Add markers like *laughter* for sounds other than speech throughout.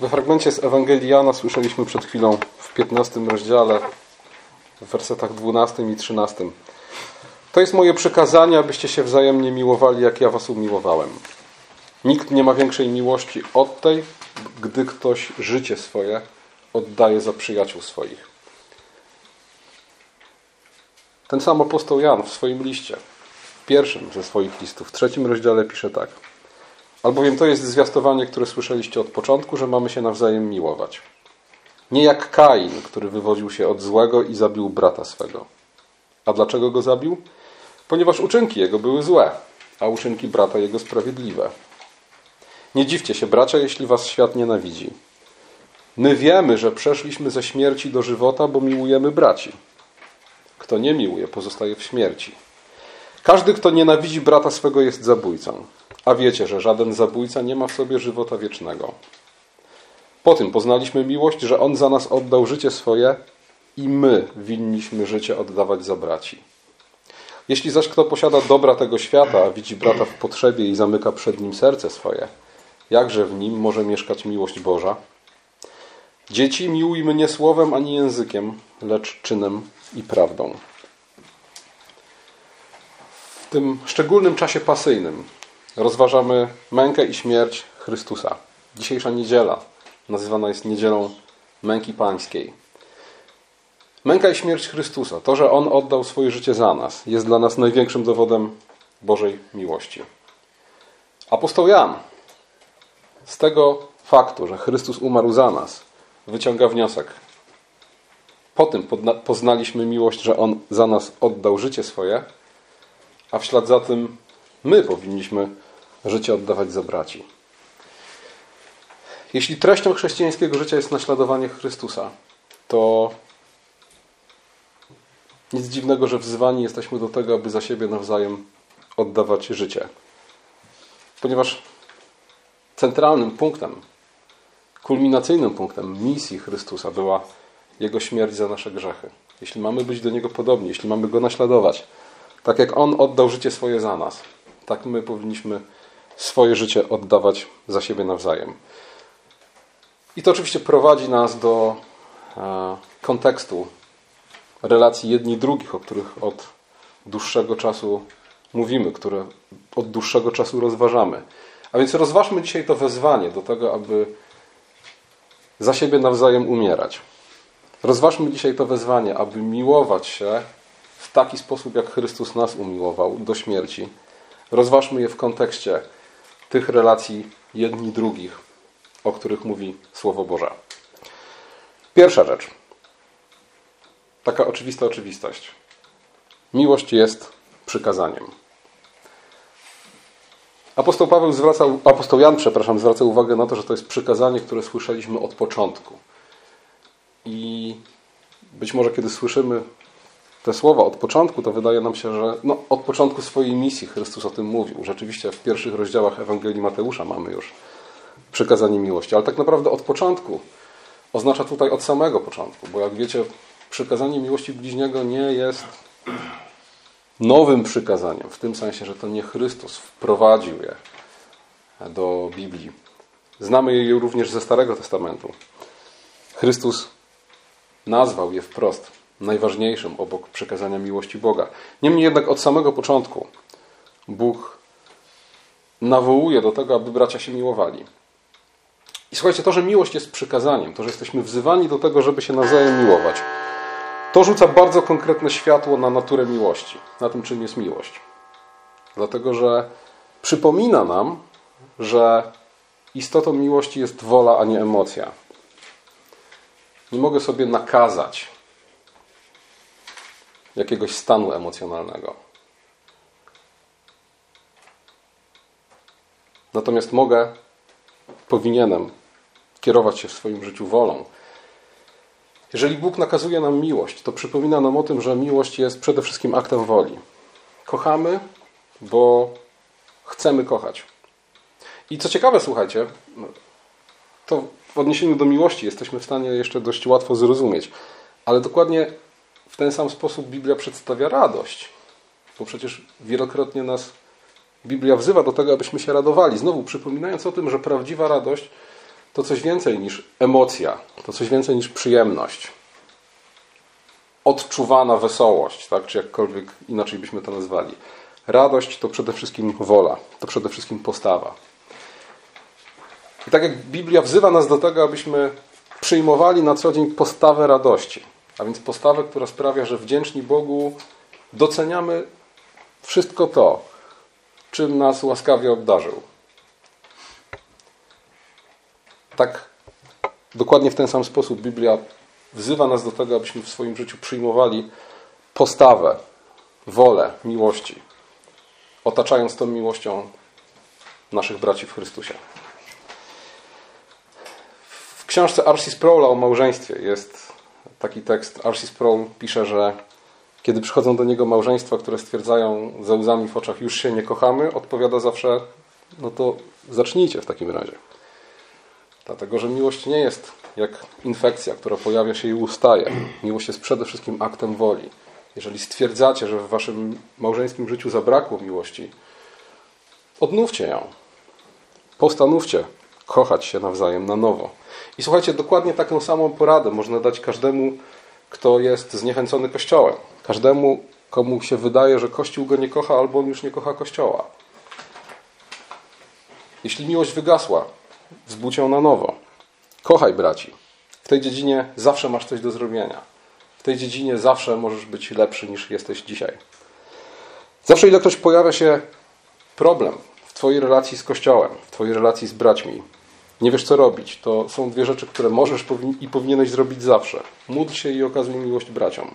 We fragmencie z Ewangelii Jana słyszeliśmy przed chwilą w 15 rozdziale, w wersetach 12 i 13. To jest moje przykazanie, abyście się wzajemnie miłowali, jak ja was umiłowałem. Nikt nie ma większej miłości od tej, gdy ktoś życie swoje oddaje za przyjaciół swoich. Ten sam apostoł Jan w swoim liście, w pierwszym ze swoich listów, w trzecim rozdziale pisze tak. Albowiem to jest zwiastowanie, które słyszeliście od początku, że mamy się nawzajem miłować. Nie jak Kain, który wywodził się od złego i zabił brata swego. A dlaczego go zabił? Ponieważ uczynki jego były złe, a uczynki brata jego sprawiedliwe. Nie dziwcie się, bracia, jeśli was świat nienawidzi. My wiemy, że przeszliśmy ze śmierci do żywota, bo miłujemy braci. Kto nie miłuje, pozostaje w śmierci. Każdy, kto nienawidzi brata swego, jest zabójcą. A wiecie, że żaden zabójca nie ma w sobie żywota wiecznego. Po tym poznaliśmy miłość, że On za nas oddał życie swoje i my winniśmy życie oddawać za braci. Jeśli zaś kto posiada dobra tego świata, widzi brata w potrzebie i zamyka przed nim serce swoje, jakże w nim może mieszkać miłość Boża? Dzieci miłujmy nie słowem ani językiem, lecz czynem i prawdą. W tym szczególnym czasie pasyjnym rozważamy mękę i śmierć Chrystusa. Dzisiejsza niedziela nazywana jest niedzielą męki pańskiej. Męka i śmierć Chrystusa, to, że On oddał swoje życie za nas, jest dla nas największym dowodem Bożej miłości. Apostoł Jan z tego faktu, że Chrystus umarł za nas, wyciąga wniosek. Po tym poznaliśmy miłość, że On za nas oddał życie swoje, a w ślad za tym my powinniśmy życie oddawać za braci. Jeśli treścią chrześcijańskiego życia jest naśladowanie Chrystusa, to nic dziwnego, że wzywani jesteśmy do tego, aby za siebie nawzajem oddawać życie. Ponieważ centralnym punktem, kulminacyjnym punktem misji Chrystusa była Jego śmierć za nasze grzechy. Jeśli mamy być do Niego podobni, jeśli mamy Go naśladować, tak jak On oddał życie swoje za nas, tak my powinniśmy swoje życie oddawać za siebie nawzajem. I to oczywiście prowadzi nas do e, kontekstu relacji jedni drugich, o których od dłuższego czasu mówimy, które od dłuższego czasu rozważamy. A więc rozważmy dzisiaj to wezwanie do tego, aby za siebie nawzajem umierać. Rozważmy dzisiaj to wezwanie, aby miłować się w taki sposób, jak Chrystus nas umiłował do śmierci. Rozważmy je w kontekście tych relacji jedni drugich, o których mówi Słowo Boże. Pierwsza rzecz. Taka oczywista oczywistość. Miłość jest przykazaniem. Apostoł Paweł zwracał, apostoł Jan, przepraszam, zwraca uwagę na to, że to jest przykazanie, które słyszeliśmy od początku. I być może kiedy słyszymy te słowa od początku, to wydaje nam się, że no, od początku swojej misji Chrystus o tym mówił. Rzeczywiście w pierwszych rozdziałach Ewangelii Mateusza mamy już przykazanie miłości, ale tak naprawdę od początku oznacza tutaj od samego początku, bo jak wiecie, przykazanie miłości bliźniego nie jest nowym przykazaniem, w tym sensie, że to nie Chrystus wprowadził je do Biblii. Znamy je również ze Starego Testamentu. Chrystus nazwał je wprost najważniejszym obok przekazania miłości Boga. Niemniej jednak od samego początku Bóg nawołuje do tego, aby bracia się miłowali. I słuchajcie, to, że miłość jest przykazaniem, to, że jesteśmy wzywani do tego, żeby się nawzajem miłować, to rzuca bardzo konkretne światło na naturę miłości, na tym, czym jest miłość. Dlatego, że przypomina nam, że istotą miłości jest wola, a nie emocja. Nie mogę sobie nakazać jakiegoś stanu emocjonalnego. Natomiast mogę, powinienem kierować się w swoim życiu wolą. Jeżeli Bóg nakazuje nam miłość, to przypomina nam o tym, że miłość jest przede wszystkim aktem woli. Kochamy, bo chcemy kochać. I co ciekawe, słuchajcie, to w odniesieniu do miłości jesteśmy w stanie jeszcze dość łatwo zrozumieć, ale dokładnie w ten sam sposób Biblia przedstawia radość. Bo przecież wielokrotnie nas Biblia wzywa do tego, abyśmy się radowali. Znowu przypominając o tym, że prawdziwa radość to coś więcej niż emocja, to coś więcej niż przyjemność. Odczuwana wesołość, tak? czy jakkolwiek inaczej byśmy to nazwali. Radość to przede wszystkim wola, to przede wszystkim postawa. I tak jak Biblia wzywa nas do tego, abyśmy przyjmowali na co dzień postawę radości, a więc postawę, która sprawia, że wdzięczni Bogu doceniamy wszystko to, czym nas łaskawie obdarzył. Tak dokładnie w ten sam sposób Biblia wzywa nas do tego, abyśmy w swoim życiu przyjmowali postawę, wolę miłości, otaczając tą miłością naszych braci w Chrystusie. W książce Arcis Sproula o małżeństwie jest taki tekst. Arcis Sproul pisze, że kiedy przychodzą do niego małżeństwa, które stwierdzają za łzami w oczach już się nie kochamy, odpowiada zawsze no to zacznijcie w takim razie. Dlatego, że miłość nie jest jak infekcja, która pojawia się i ustaje. Miłość jest przede wszystkim aktem woli. Jeżeli stwierdzacie, że w waszym małżeńskim życiu zabrakło miłości, odnówcie ją. Postanówcie kochać się nawzajem na nowo. I słuchajcie, dokładnie taką samą poradę można dać każdemu, kto jest zniechęcony Kościołem. Każdemu, komu się wydaje, że Kościół go nie kocha, albo on już nie kocha Kościoła. Jeśli miłość wygasła, wzbudź ją na nowo. Kochaj braci. W tej dziedzinie zawsze masz coś do zrobienia. W tej dziedzinie zawsze możesz być lepszy niż jesteś dzisiaj. Zawsze ilekroć pojawia się problem w Twojej relacji z Kościołem, w Twojej relacji z braćmi, nie wiesz co robić, to są dwie rzeczy, które możesz i powinieneś zrobić zawsze. Módl się i okazuj miłość braciom.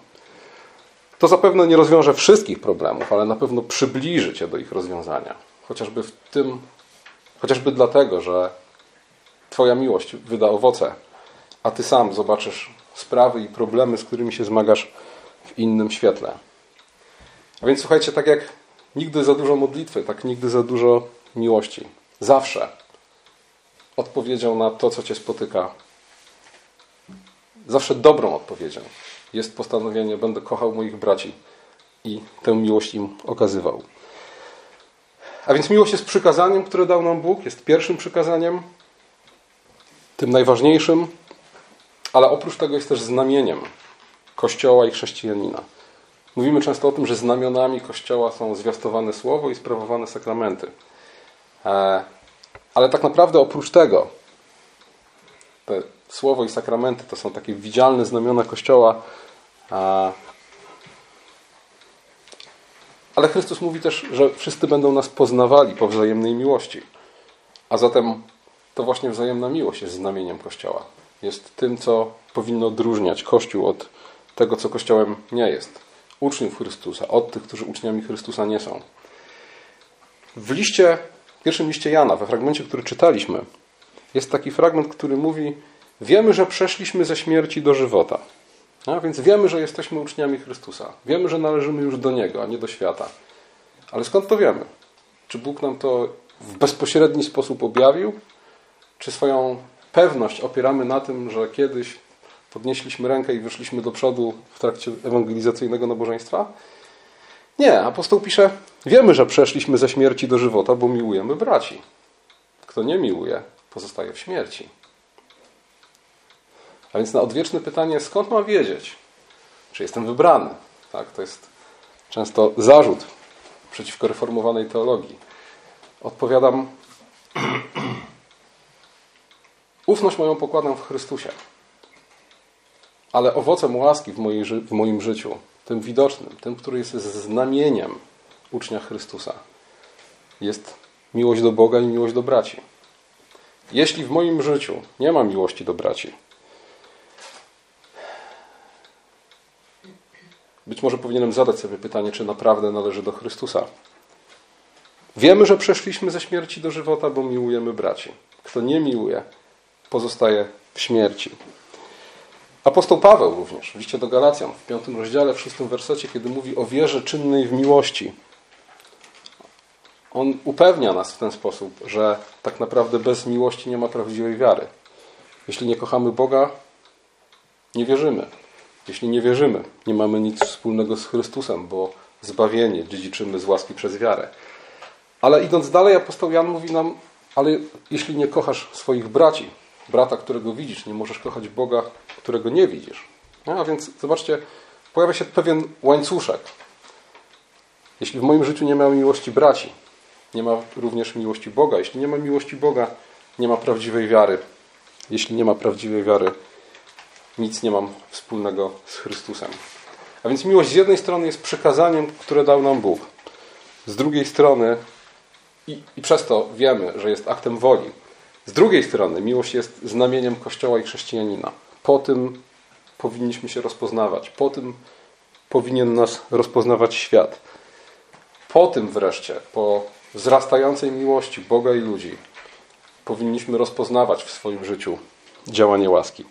To zapewne nie rozwiąże wszystkich problemów, ale na pewno przybliży cię do ich rozwiązania. Chociażby w tym, chociażby dlatego, że Twoja miłość wyda owoce, a Ty sam zobaczysz sprawy i problemy, z którymi się zmagasz w innym świetle. A więc słuchajcie, tak jak nigdy za dużo modlitwy, tak nigdy za dużo miłości. Zawsze odpowiedzią na to, co Cię spotyka. Zawsze dobrą odpowiedzią jest postanowienie: Będę kochał moich braci i tę miłość im okazywał. A więc miłość jest przykazaniem, które dał nam Bóg, jest pierwszym przykazaniem, tym najważniejszym, ale oprócz tego jest też znamieniem Kościoła i chrześcijanina. Mówimy często o tym, że znamionami Kościoła są zwiastowane słowo i sprawowane sakramenty. Ale tak naprawdę oprócz tego, te słowo i sakramenty to są takie widzialne znamiona Kościoła. Ale Chrystus mówi też, że wszyscy będą nas poznawali po wzajemnej miłości. A zatem to właśnie wzajemna miłość jest znamieniem Kościoła. Jest tym, co powinno odróżniać Kościół od tego, co Kościołem nie jest. Uczniów Chrystusa, od tych, którzy uczniami Chrystusa nie są. W liście w pierwszym liście Jana, we fragmencie, który czytaliśmy, jest taki fragment, który mówi: Wiemy, że przeszliśmy ze śmierci do żywota. A więc wiemy, że jesteśmy uczniami Chrystusa. Wiemy, że należymy już do Niego, a nie do świata. Ale skąd to wiemy? Czy Bóg nam to w bezpośredni sposób objawił? Czy swoją pewność opieramy na tym, że kiedyś podnieśliśmy rękę i wyszliśmy do przodu w trakcie ewangelizacyjnego nabożeństwa? Nie, apostoł pisze, wiemy, że przeszliśmy ze śmierci do żywota, bo miłujemy braci. Kto nie miłuje, pozostaje w śmierci. A więc na odwieczne pytanie, skąd mam wiedzieć, czy jestem wybrany? Tak, to jest często zarzut przeciwko reformowanej teologii. Odpowiadam, *clears throat* ufność moją pokładam w Chrystusie. Ale owocem łaski w, moim życiu tym widocznym, tym, który jest znamieniem ucznia Chrystusa, jest miłość do Boga i miłość do braci. Jeśli w moim życiu nie ma miłości do braci, być może powinienem zadać sobie pytanie, czy naprawdę należy do Chrystusa. Wiemy, że przeszliśmy ze śmierci do żywota, bo miłujemy braci. Kto nie miłuje, pozostaje w śmierci. Apostoł Paweł również w liście do Galacjan w piątym rozdziale, w szóstym wersecie, kiedy mówi o wierze czynnej w miłości. On upewnia nas w ten sposób, że tak naprawdę bez miłości nie ma prawdziwej wiary. Jeśli nie kochamy Boga, nie wierzymy. Jeśli nie wierzymy, nie mamy nic wspólnego z Chrystusem, bo zbawienie dziedziczymy z łaski przez wiarę. Ale idąc dalej, apostoł Jan mówi nam, ale jeśli nie kochasz swoich braci, brata, którego widzisz, nie możesz kochać Boga, którego nie widzisz. No, a więc zobaczcie, pojawia się pewien łańcuszek. Jeśli w moim życiu nie ma miłości braci, nie ma również miłości Boga. Jeśli nie ma miłości Boga, nie ma prawdziwej wiary. Jeśli nie ma prawdziwej wiary, nic nie mam wspólnego z Chrystusem. A więc miłość z jednej strony jest przykazaniem, które dał nam Bóg. Z drugiej strony, i, i przez to wiemy, że jest aktem woli. Z drugiej strony, miłość jest znamieniem Kościoła i chrześcijanina. Po tym powinniśmy się rozpoznawać. Po tym powinien nas rozpoznawać świat. Po tym wreszcie, po wzrastającej miłości Boga i ludzi, powinniśmy rozpoznawać w swoim życiu działanie łaski.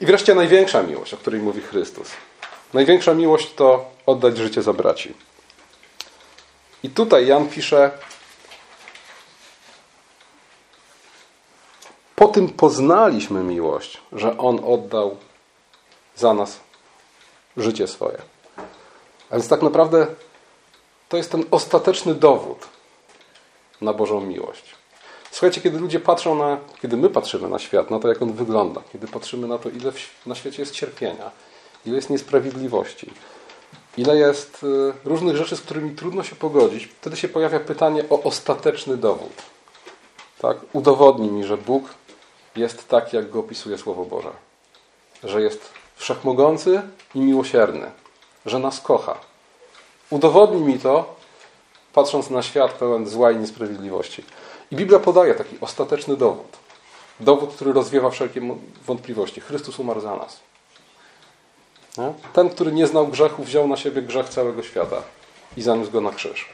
I wreszcie największa miłość, o której mówi Chrystus. Największa miłość to oddać życie za braci. I tutaj Jan pisze: Po tym poznaliśmy miłość, że On oddał za nas życie swoje. A więc tak naprawdę to jest ten ostateczny dowód na Bożą miłość. Słuchajcie, kiedy ludzie patrzą na, kiedy my patrzymy na świat, na to, jak on wygląda, kiedy patrzymy na to, ile na świecie jest cierpienia, ile jest niesprawiedliwości, ile jest y, różnych rzeczy, z którymi trudno się pogodzić, wtedy się pojawia pytanie o ostateczny dowód. Tak? Udowodnij mi, że Bóg jest tak, jak go opisuje Słowo Boże. Że jest wszechmogący i miłosierny. Że nas kocha. Udowodnij mi to, patrząc na świat pełen zła i niesprawiedliwości. I Biblia podaje taki ostateczny dowód. Dowód, który rozwiewa wszelkie wątpliwości. Chrystus umarł za nas. Ten, który nie znał grzechu, wziął na siebie grzech całego świata i zaniósł go na krzyż.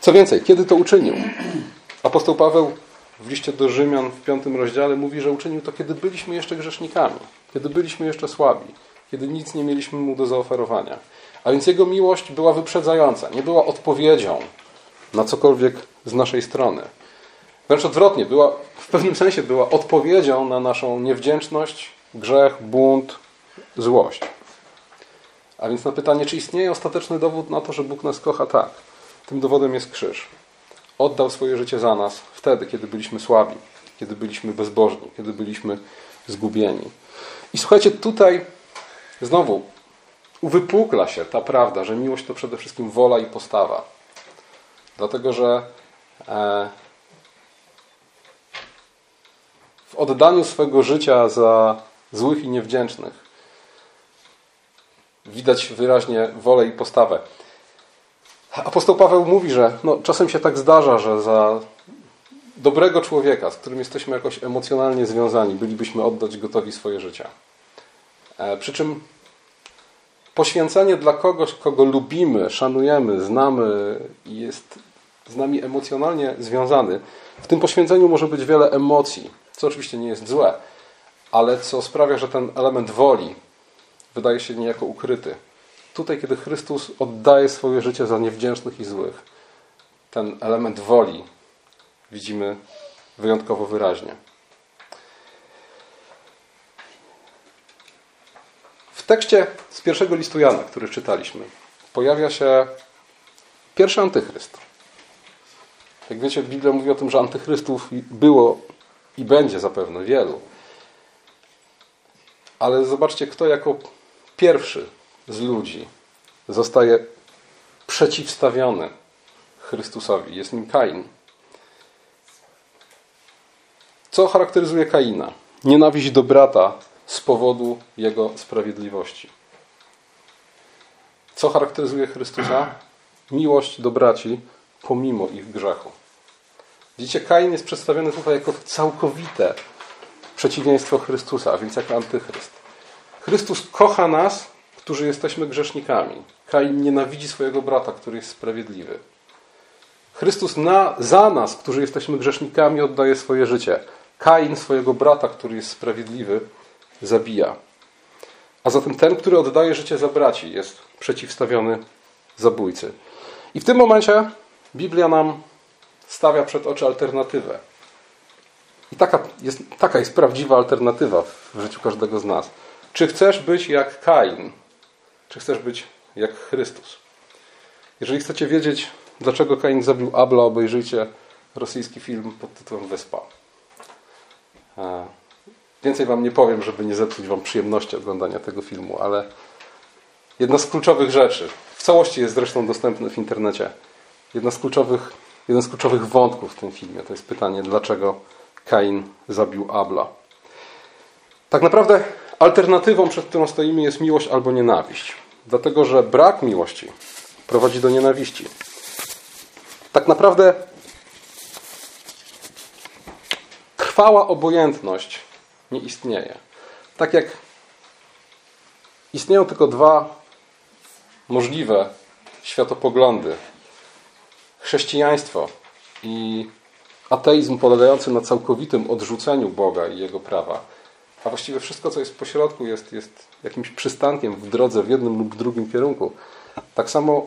Co więcej, kiedy to uczynił? Apostoł Paweł w liście do Rzymian w piątym rozdziale mówi, że uczynił to, kiedy byliśmy jeszcze grzesznikami, kiedy byliśmy jeszcze słabi, kiedy nic nie mieliśmy mu do zaoferowania. A więc jego miłość była wyprzedzająca, nie była odpowiedzią na cokolwiek z naszej strony. Wręcz odwrotnie, była, w pewnym sensie była odpowiedzią na naszą niewdzięczność, grzech, bunt, złość. A więc na pytanie, czy istnieje ostateczny dowód na to, że Bóg nas kocha? Tak. Tym dowodem jest krzyż. Oddał swoje życie za nas wtedy, kiedy byliśmy słabi, kiedy byliśmy bezbożni, kiedy byliśmy zgubieni. I słuchajcie, tutaj znowu uwypukla się ta prawda, że miłość to przede wszystkim wola i postawa. Dlatego, że e, w oddaniu swego życia za złych i niewdzięcznych widać wyraźnie wolę i postawę. Apostoł Paweł mówi, że no, czasem się tak zdarza, że za dobrego człowieka, z którym jesteśmy jakoś emocjonalnie związani, bylibyśmy oddać gotowi swoje życia. E, przy czym poświęcenie dla kogoś, kogo lubimy, szanujemy, znamy i jest z nami emocjonalnie związany, w tym poświęceniu może być wiele emocji, co oczywiście nie jest złe, ale co sprawia, że ten element woli wydaje się niejako ukryty. Tutaj, kiedy Chrystus oddaje swoje życie za niewdzięcznych i złych, ten element woli widzimy wyjątkowo wyraźnie. W tekście z pierwszego listu Jana, który czytaliśmy, pojawia się pierwszy antychryst. Jak wiecie, Biblia mówi o tym, że antychrystów było i będzie zapewne wielu. Ale zobaczcie, kto jako pierwszy z ludzi zostaje przeciwstawiony Chrystusowi. Jest nim Kain. Co charakteryzuje Kaina? Nienawiść do brata z powodu jego sprawiedliwości. Co charakteryzuje Chrystusa? Miłość do braci pomimo ich grzechu. Widzicie, Kain jest przedstawiony tutaj jako całkowite przeciwieństwo Chrystusa, a więc jako antychryst. Chrystus kocha nas, którzy jesteśmy grzesznikami. Kain nienawidzi swojego brata, który jest sprawiedliwy. Chrystus na, za nas, którzy jesteśmy grzesznikami, oddaje swoje życie. Kain swojego brata, który jest sprawiedliwy, zabija. A zatem ten, który oddaje życie za braci, jest przeciwstawiony zabójcy. I w tym momencie Biblia nam stawia przed oczy alternatywę. I taka jest, taka jest prawdziwa alternatywa w życiu każdego z nas. Czy chcesz być jak Kain? Czy chcesz być jak Chrystus? Jeżeli chcecie wiedzieć, dlaczego Kain zabił Abla, obejrzyjcie rosyjski film pod tytułem Wyspa. E, więcej Wam nie powiem, żeby nie zepsuć Wam przyjemności oglądania tego filmu, ale jedna z kluczowych rzeczy, w całości jest zresztą dostępny w internecie, jedna z kluczowych, jeden z kluczowych wątków w tym filmie to jest pytanie, dlaczego Kain zabił Abla. Tak naprawdę alternatywą, przed którą stoimy, jest miłość albo nienawiść. Dlatego, że brak miłości prowadzi do nienawiści. Tak naprawdę trwała obojętność nie istnieje. Tak jak istnieją tylko dwa możliwe światopoglądy: chrześcijaństwo i ateizm polegający na całkowitym odrzuceniu Boga i Jego prawa. A właściwie wszystko, co jest pośrodku, jest, jest jakimś przystankiem w drodze w jednym lub drugim kierunku. Tak samo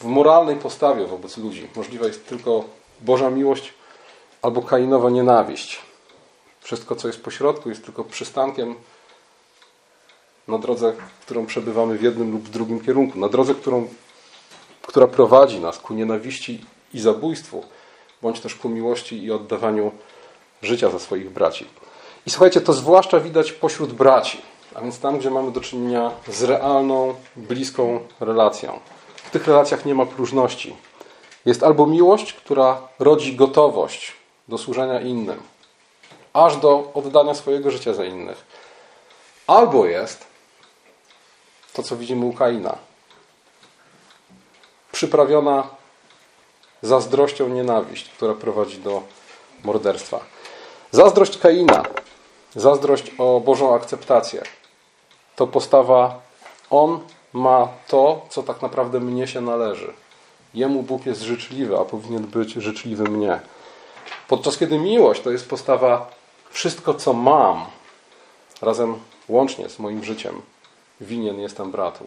w moralnej postawie wobec ludzi możliwa jest tylko Boża miłość albo Kainowa nienawiść. Wszystko, co jest pośrodku, jest tylko przystankiem na drodze, którą przebywamy w jednym lub w drugim kierunku. Na drodze, którą, która prowadzi nas ku nienawiści i zabójstwu, bądź też ku miłości i oddawaniu życia za swoich braci. I słuchajcie, to zwłaszcza widać pośród braci, a więc tam, gdzie mamy do czynienia z realną, bliską relacją. W tych relacjach nie ma próżności. Jest albo miłość, która rodzi gotowość do służenia innym, aż do oddania swojego życia za innych. Albo jest to, co widzimy u Kaina. Przyprawiona zazdrością nienawiść, która prowadzi do morderstwa. Zazdrość Kaina, zazdrość o Bożą akceptację, to postawa on ma to, co tak naprawdę mnie się należy. Jemu Bóg jest życzliwy, a powinien być życzliwy mnie. Podczas kiedy miłość to jest postawa wszystko, co mam, razem łącznie z moim życiem, winien jestem bratu.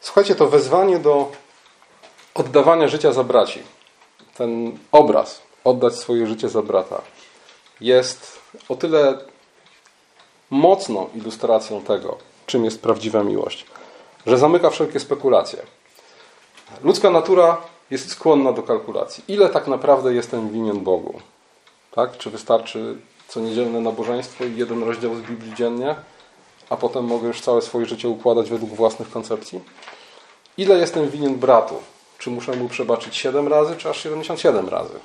Słuchajcie, to wezwanie do oddawania życia za braci, ten obraz, oddać swoje życie za brata, jest o tyle mocną ilustracją tego, czym jest prawdziwa miłość, że zamyka wszelkie spekulacje. Ludzka natura jest skłonna do kalkulacji. Ile tak naprawdę jestem winien Bogu? Tak? Czy wystarczy co niedzielne nabożeństwo i jeden rozdział z Biblii dziennie, a potem mogę już całe swoje życie układać według własnych koncepcji? Ile jestem winien bratu? Czy muszę mu przebaczyć 7 razy, czy aż 77 razy?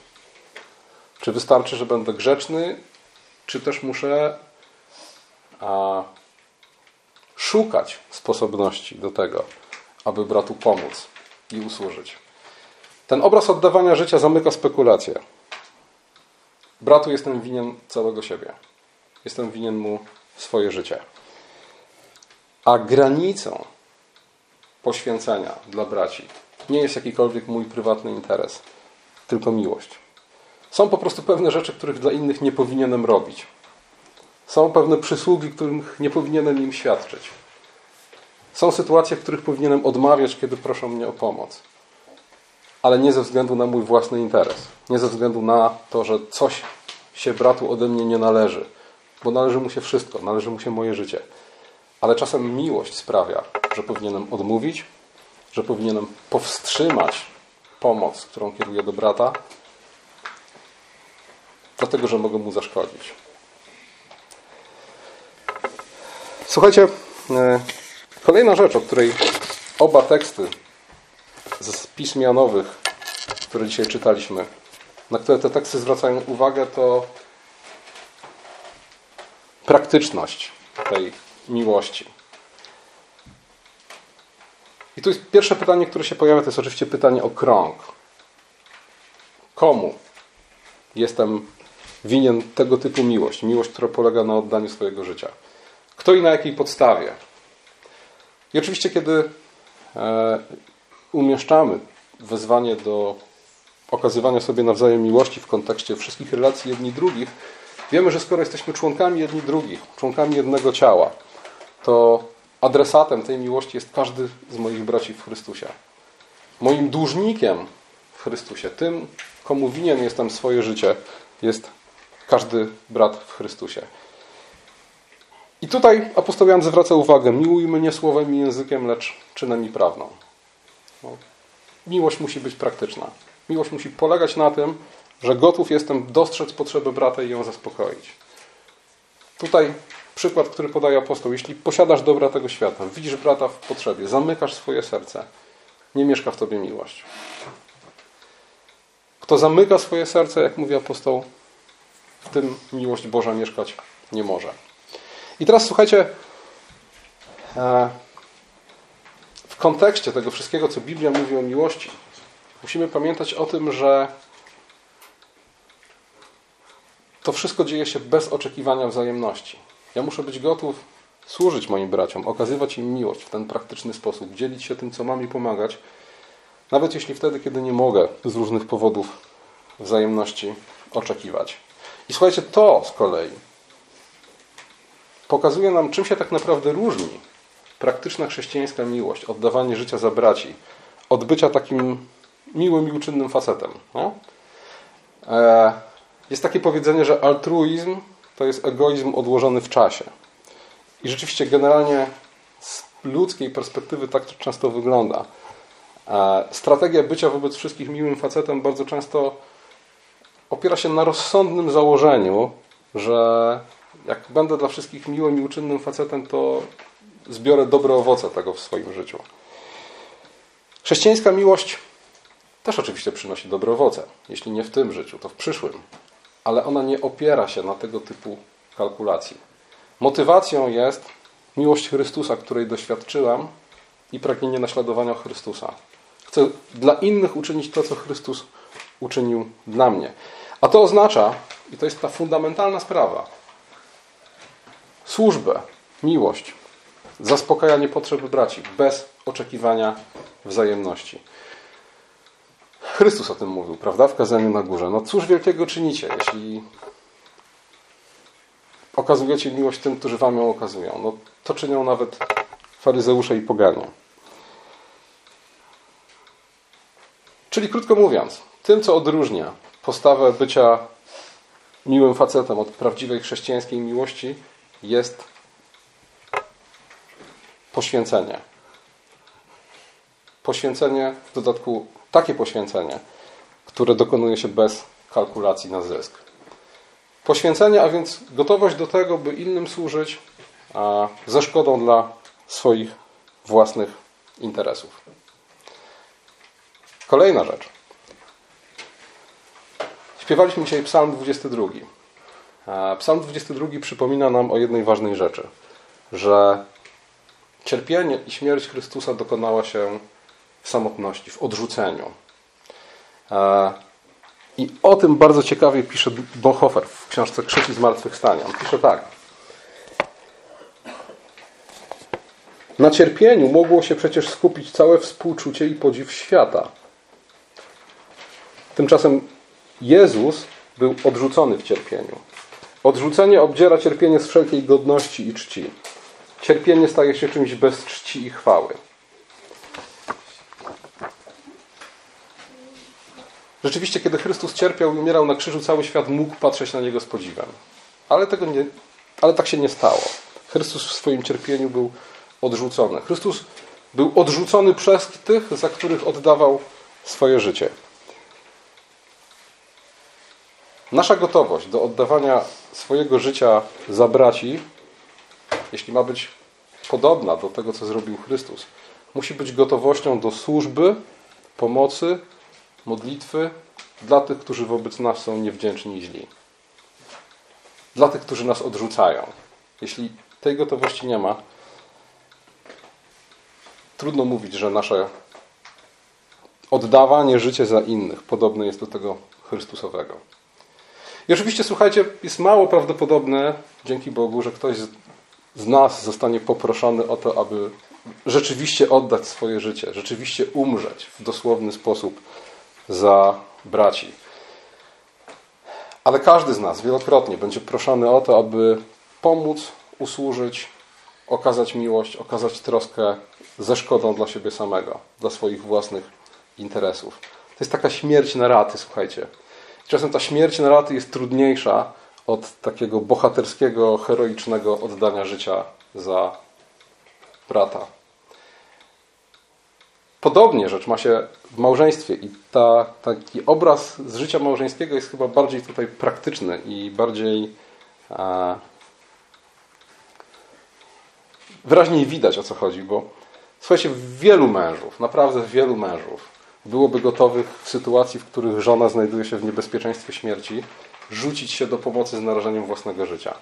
Czy wystarczy, że będę grzeczny, czy też muszę a, szukać sposobności do tego, aby bratu pomóc i usłużyć? Ten obraz oddawania życia zamyka spekulację. Bratu jestem winien całego siebie. Jestem winien mu swoje życie. A granicą poświęcenia dla braci nie jest jakikolwiek mój prywatny interes, tylko miłość. Są po prostu pewne rzeczy, których dla innych nie powinienem robić. Są pewne przysługi, których nie powinienem im świadczyć. Są sytuacje, w których powinienem odmawiać, kiedy proszą mnie o pomoc. Ale nie ze względu na mój własny interes. Nie ze względu na to, że coś się bratu ode mnie nie należy. Bo należy mu się wszystko, należy mu się moje życie. Ale czasem miłość sprawia, że powinienem odmówić, że powinienem powstrzymać pomoc, którą kieruję do brata, dlatego że mogę mu zaszkodzić. Słuchajcie, e, kolejna rzecz, o której oba teksty z pism Janowych, które dzisiaj czytaliśmy, na które te teksty zwracają uwagę, to praktyczność tej miłości. I tu jest pierwsze pytanie, które się pojawia, to jest oczywiście pytanie o krąg. Komu jestem winien tego typu miłość? Miłość, która polega na oddaniu swojego życia. Kto i na jakiej podstawie? I oczywiście, kiedy e, umieszczamy wezwanie do okazywania sobie nawzajem miłości w kontekście wszystkich relacji jedni drugich, wiemy, że skoro jesteśmy członkami jedni drugich, członkami jednego ciała, to adresatem tej miłości jest każdy z moich braci w Chrystusie. Moim dłużnikiem w Chrystusie, tym, komu winien jestem swoje życie, jest każdy brat w Chrystusie. I tutaj apostoł Jan zwraca uwagę, miłujmy nie słowem i językiem, lecz czynem i prawną. No, miłość musi być praktyczna. Miłość musi polegać na tym, że gotów jestem dostrzec potrzebę brata i ją zaspokoić. Tutaj przykład, który podaje apostoł. Jeśli posiadasz dobra tego świata, widzisz brata w potrzebie, zamykasz swoje serce, nie mieszka w tobie miłość. Kto zamyka swoje serce, jak mówi apostoł, w tym miłość Boża mieszkać nie może. I teraz słuchajcie, e, w kontekście tego wszystkiego, co Biblia mówi o miłości, musimy pamiętać o tym, że to wszystko dzieje się bez oczekiwania wzajemności. Ja muszę być gotów służyć moim braciom, okazywać im miłość w ten praktyczny sposób, dzielić się tym, co mam i pomagać, nawet jeśli wtedy, kiedy nie mogę z różnych powodów wzajemności oczekiwać. I słuchajcie, to z kolei pokazuje nam, czym się tak naprawdę różni praktyczna chrześcijańska miłość, oddawanie życia za braci, od bycia takim miłym i uczynnym facetem. No? E, jest takie powiedzenie, że altruizm to jest egoizm odłożony w czasie. I rzeczywiście generalnie z ludzkiej perspektywy tak to często wygląda. E, strategia bycia wobec wszystkich miłym facetem bardzo często opiera się na rozsądnym założeniu, że jak będę dla wszystkich miłym i uczynnym facetem, to zbiorę dobre owoce tego w swoim życiu. Chrześcijańska miłość też oczywiście przynosi dobre owoce. Jeśli nie w tym życiu, to w przyszłym. Ale ona nie opiera się na tego typu kalkulacji. Motywacją jest miłość Chrystusa, której doświadczyłam i pragnienie naśladowania Chrystusa. Chcę dla innych uczynić to, co Chrystus uczynił dla mnie. A to oznacza, i to jest ta fundamentalna sprawa, służbę, miłość, zaspokajanie potrzeby braci bez oczekiwania wzajemności. Chrystus o tym mówił, prawda, w kazaniu na górze. No cóż wielkiego czynicie, jeśli okazujecie miłość tym, którzy wam ją okazują. No to czynią nawet faryzeusze i poganie. Czyli krótko mówiąc, tym, co odróżnia postawę bycia miłym facetem od prawdziwej chrześcijańskiej miłości, jest poświęcenie. Poświęcenie, w dodatku takie poświęcenie, które dokonuje się bez kalkulacji na zysk. Poświęcenie, a więc gotowość do tego, by innym służyć, ze szkodą dla swoich własnych interesów. Kolejna rzecz. Śpiewaliśmy dzisiaj Psalm 22. Psalm 22 przypomina nam o jednej ważnej rzeczy, że cierpienie i śmierć Chrystusa dokonała się w samotności, w odrzuceniu. I o tym bardzo ciekawie pisze Bonhoeffer w książce Krzyk i Zmartwychwstanie. On pisze tak. Na cierpieniu mogło się przecież skupić całe współczucie i podziw świata. Tymczasem Jezus był odrzucony w cierpieniu. Odrzucenie obdziera cierpienie z wszelkiej godności i czci. Cierpienie staje się czymś bez czci i chwały. Rzeczywiście, kiedy Chrystus cierpiał i umierał na krzyżu, cały świat mógł patrzeć na Niego z podziwem. Ale, tego nie, ale tak się nie stało. Chrystus w swoim cierpieniu był odrzucony. Chrystus był odrzucony przez tych, za których oddawał swoje życie. Nasza gotowość do oddawania swojego życia za braci, jeśli ma być podobna do tego, co zrobił Chrystus, musi być gotowością do służby, pomocy, modlitwy dla tych, którzy wobec nas są niewdzięczni i źli. Dla tych, którzy nas odrzucają. Jeśli tej gotowości nie ma, trudno mówić, że nasze oddawanie życia za innych podobne jest do tego Chrystusowego. I oczywiście, słuchajcie, jest mało prawdopodobne, dzięki Bogu, że ktoś z nas zostanie poproszony o to, aby rzeczywiście oddać swoje życie, rzeczywiście umrzeć w dosłowny sposób za braci. Ale każdy z nas wielokrotnie będzie proszony o to, aby pomóc, usłużyć, okazać miłość, okazać troskę ze szkodą dla siebie samego, dla swoich własnych interesów. To jest taka śmierć na raty, słuchajcie. Czasem ta śmierć na raty jest trudniejsza od takiego bohaterskiego, heroicznego oddania życia za brata. Podobnie rzecz ma się w małżeństwie i ta, taki obraz z życia małżeńskiego jest chyba bardziej tutaj praktyczny i bardziej wyraźniej widać o co chodzi, bo słuchajcie, wielu mężów, naprawdę wielu mężów byłoby gotowych w sytuacji, w których żona znajduje się w niebezpieczeństwie śmierci, rzucić się do pomocy z narażeniem własnego życia.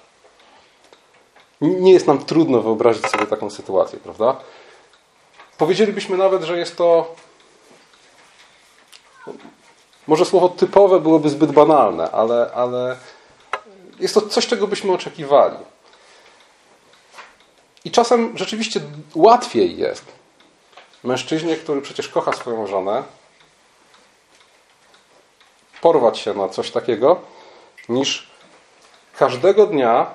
Nie jest nam trudno wyobrazić sobie taką sytuację, prawda? Powiedzielibyśmy nawet, że jest to. Może słowo typowe byłoby zbyt banalne, ale, ale jest to coś, czego byśmy oczekiwali. I czasem rzeczywiście łatwiej jest mężczyźnie, który przecież kocha swoją żonę, porwać się na coś takiego, niż każdego dnia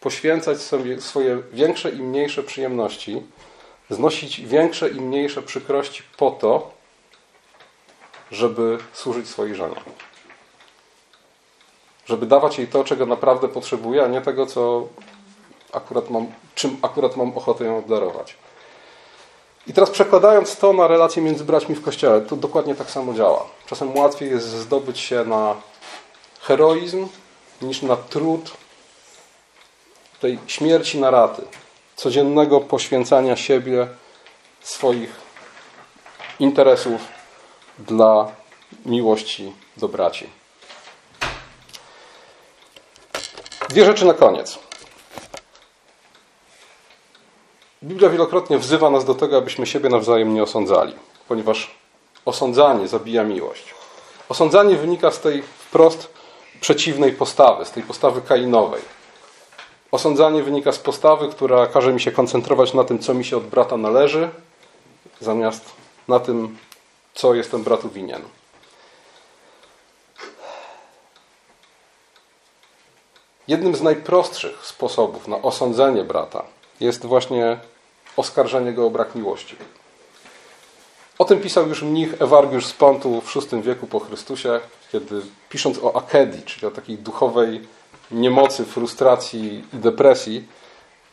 poświęcać sobie swoje większe i mniejsze przyjemności, znosić większe i mniejsze przykrości po to, żeby służyć swojej żonie. Żeby dawać jej to, czego naprawdę potrzebuje, a nie tego, co akurat mam, czym akurat mam ochotę ją obdarować. I teraz przekładając to na relacje między braćmi w kościele, to dokładnie tak samo działa. Czasem łatwiej jest zdobyć się na heroizm niż na trud tej śmierci na raty, codziennego poświęcania siebie, swoich interesów dla miłości do braci. Dwie rzeczy na koniec. Biblia wielokrotnie wzywa nas do tego, abyśmy siebie nawzajem nie osądzali, ponieważ osądzanie zabija miłość. Osądzanie wynika z tej wprost przeciwnej postawy, z tej postawy kainowej. Osądzanie wynika z postawy, która każe mi się koncentrować na tym, co mi się od brata należy, zamiast na tym, co jestem bratu winien. Jednym z najprostszych sposobów na osądzenie brata jest właśnie oskarżenie go o brak miłości. O tym pisał już mnich Ewargiusz z Pontu w VI wieku po Chrystusie, kiedy pisząc o akedii, czyli o takiej duchowej niemocy, frustracji i depresji,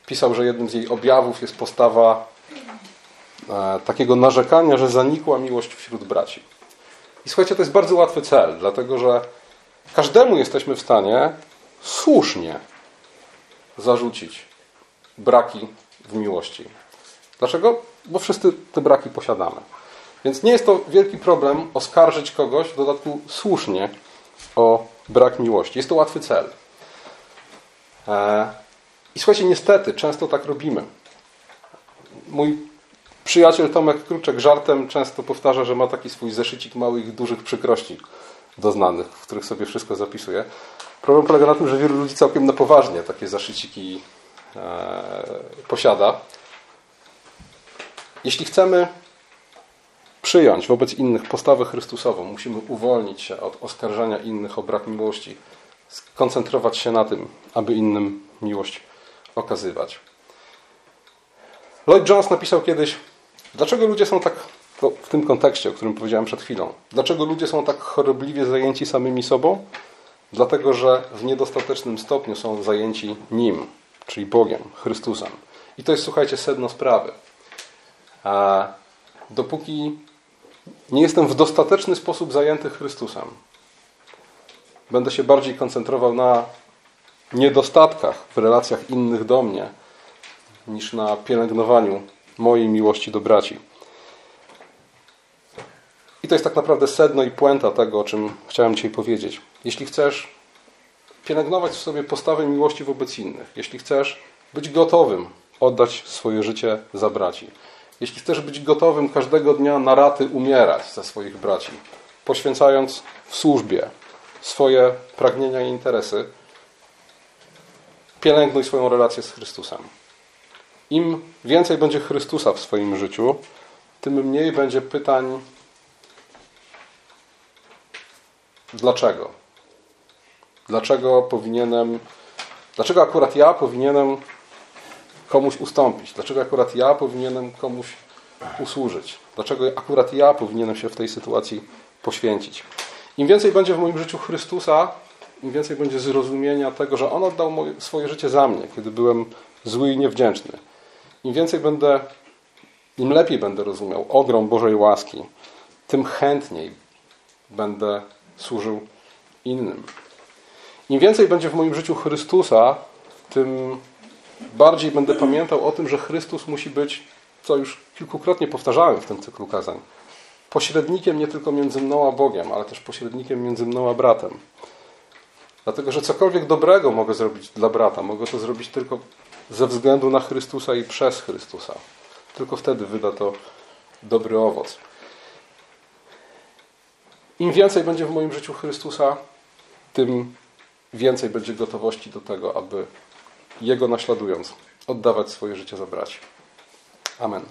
pisał, że jednym z jej objawów jest postawa e, takiego narzekania, że zanikła miłość wśród braci. I słuchajcie, to jest bardzo łatwy cel, dlatego że każdemu jesteśmy w stanie słusznie zarzucić braki w miłości. Dlaczego? Bo wszyscy te braki posiadamy. Więc nie jest to wielki problem oskarżyć kogoś, w dodatku słusznie, o brak miłości. Jest to łatwy cel. I słuchajcie, niestety, często tak robimy. Mój przyjaciel Tomek Kruczek żartem często powtarza, że ma taki swój zeszycik małych, dużych przykrości doznanych, w których sobie wszystko zapisuje. Problem polega na tym, że wielu ludzi całkiem na poważnie takie zaszyciki e, posiada. Jeśli chcemy przyjąć wobec innych postawę Chrystusową, musimy uwolnić się od oskarżania innych o brak miłości, skoncentrować się na tym, aby innym miłość okazywać. Lloyd Jones napisał kiedyś, dlaczego ludzie są tak, w tym kontekście, o którym powiedziałem przed chwilą, dlaczego ludzie są tak chorobliwie zajęci samymi sobą? Dlatego, że w niedostatecznym stopniu są zajęci Nim, czyli Bogiem, Chrystusem. I to jest, słuchajcie, sedno sprawy. Dopóki nie jestem w dostateczny sposób zajęty Chrystusem, będę się bardziej koncentrował na niedostatkach w relacjach innych do mnie, niż na pielęgnowaniu mojej miłości do braci. I to jest tak naprawdę sedno i puenta tego, o czym chciałem dzisiaj powiedzieć. Jeśli chcesz pielęgnować w sobie postawę miłości wobec innych, jeśli chcesz być gotowym oddać swoje życie za braci, jeśli chcesz być gotowym każdego dnia na raty umierać za swoich braci, poświęcając w służbie swoje pragnienia i interesy, pielęgnuj swoją relację z Chrystusem. Im więcej będzie Chrystusa w swoim życiu, tym mniej będzie pytań dlaczego. Dlaczego powinienem, dlaczego akurat ja powinienem komuś ustąpić? Dlaczego akurat ja powinienem komuś usłużyć? Dlaczego akurat ja powinienem się w tej sytuacji poświęcić? Im więcej będzie w moim życiu Chrystusa, im więcej będzie zrozumienia tego, że On oddał moje, swoje życie za mnie, kiedy byłem zły i niewdzięczny. Im więcej będę im lepiej będę rozumiał ogrom Bożej łaski, tym chętniej będę służył innym. Im więcej będzie w moim życiu Chrystusa, tym bardziej będę pamiętał o tym, że Chrystus musi być, co już kilkukrotnie powtarzałem w tym cyklu kazań, pośrednikiem nie tylko między mną a Bogiem, ale też pośrednikiem między mną a bratem. Dlatego, że cokolwiek dobrego mogę zrobić dla brata, mogę to zrobić tylko ze względu na Chrystusa i przez Chrystusa. Tylko wtedy wyda to dobry owoc. Im więcej będzie w moim życiu Chrystusa, tym więcej będzie gotowości do tego, aby Jego naśladując, oddawać swoje życie za braci. Amen.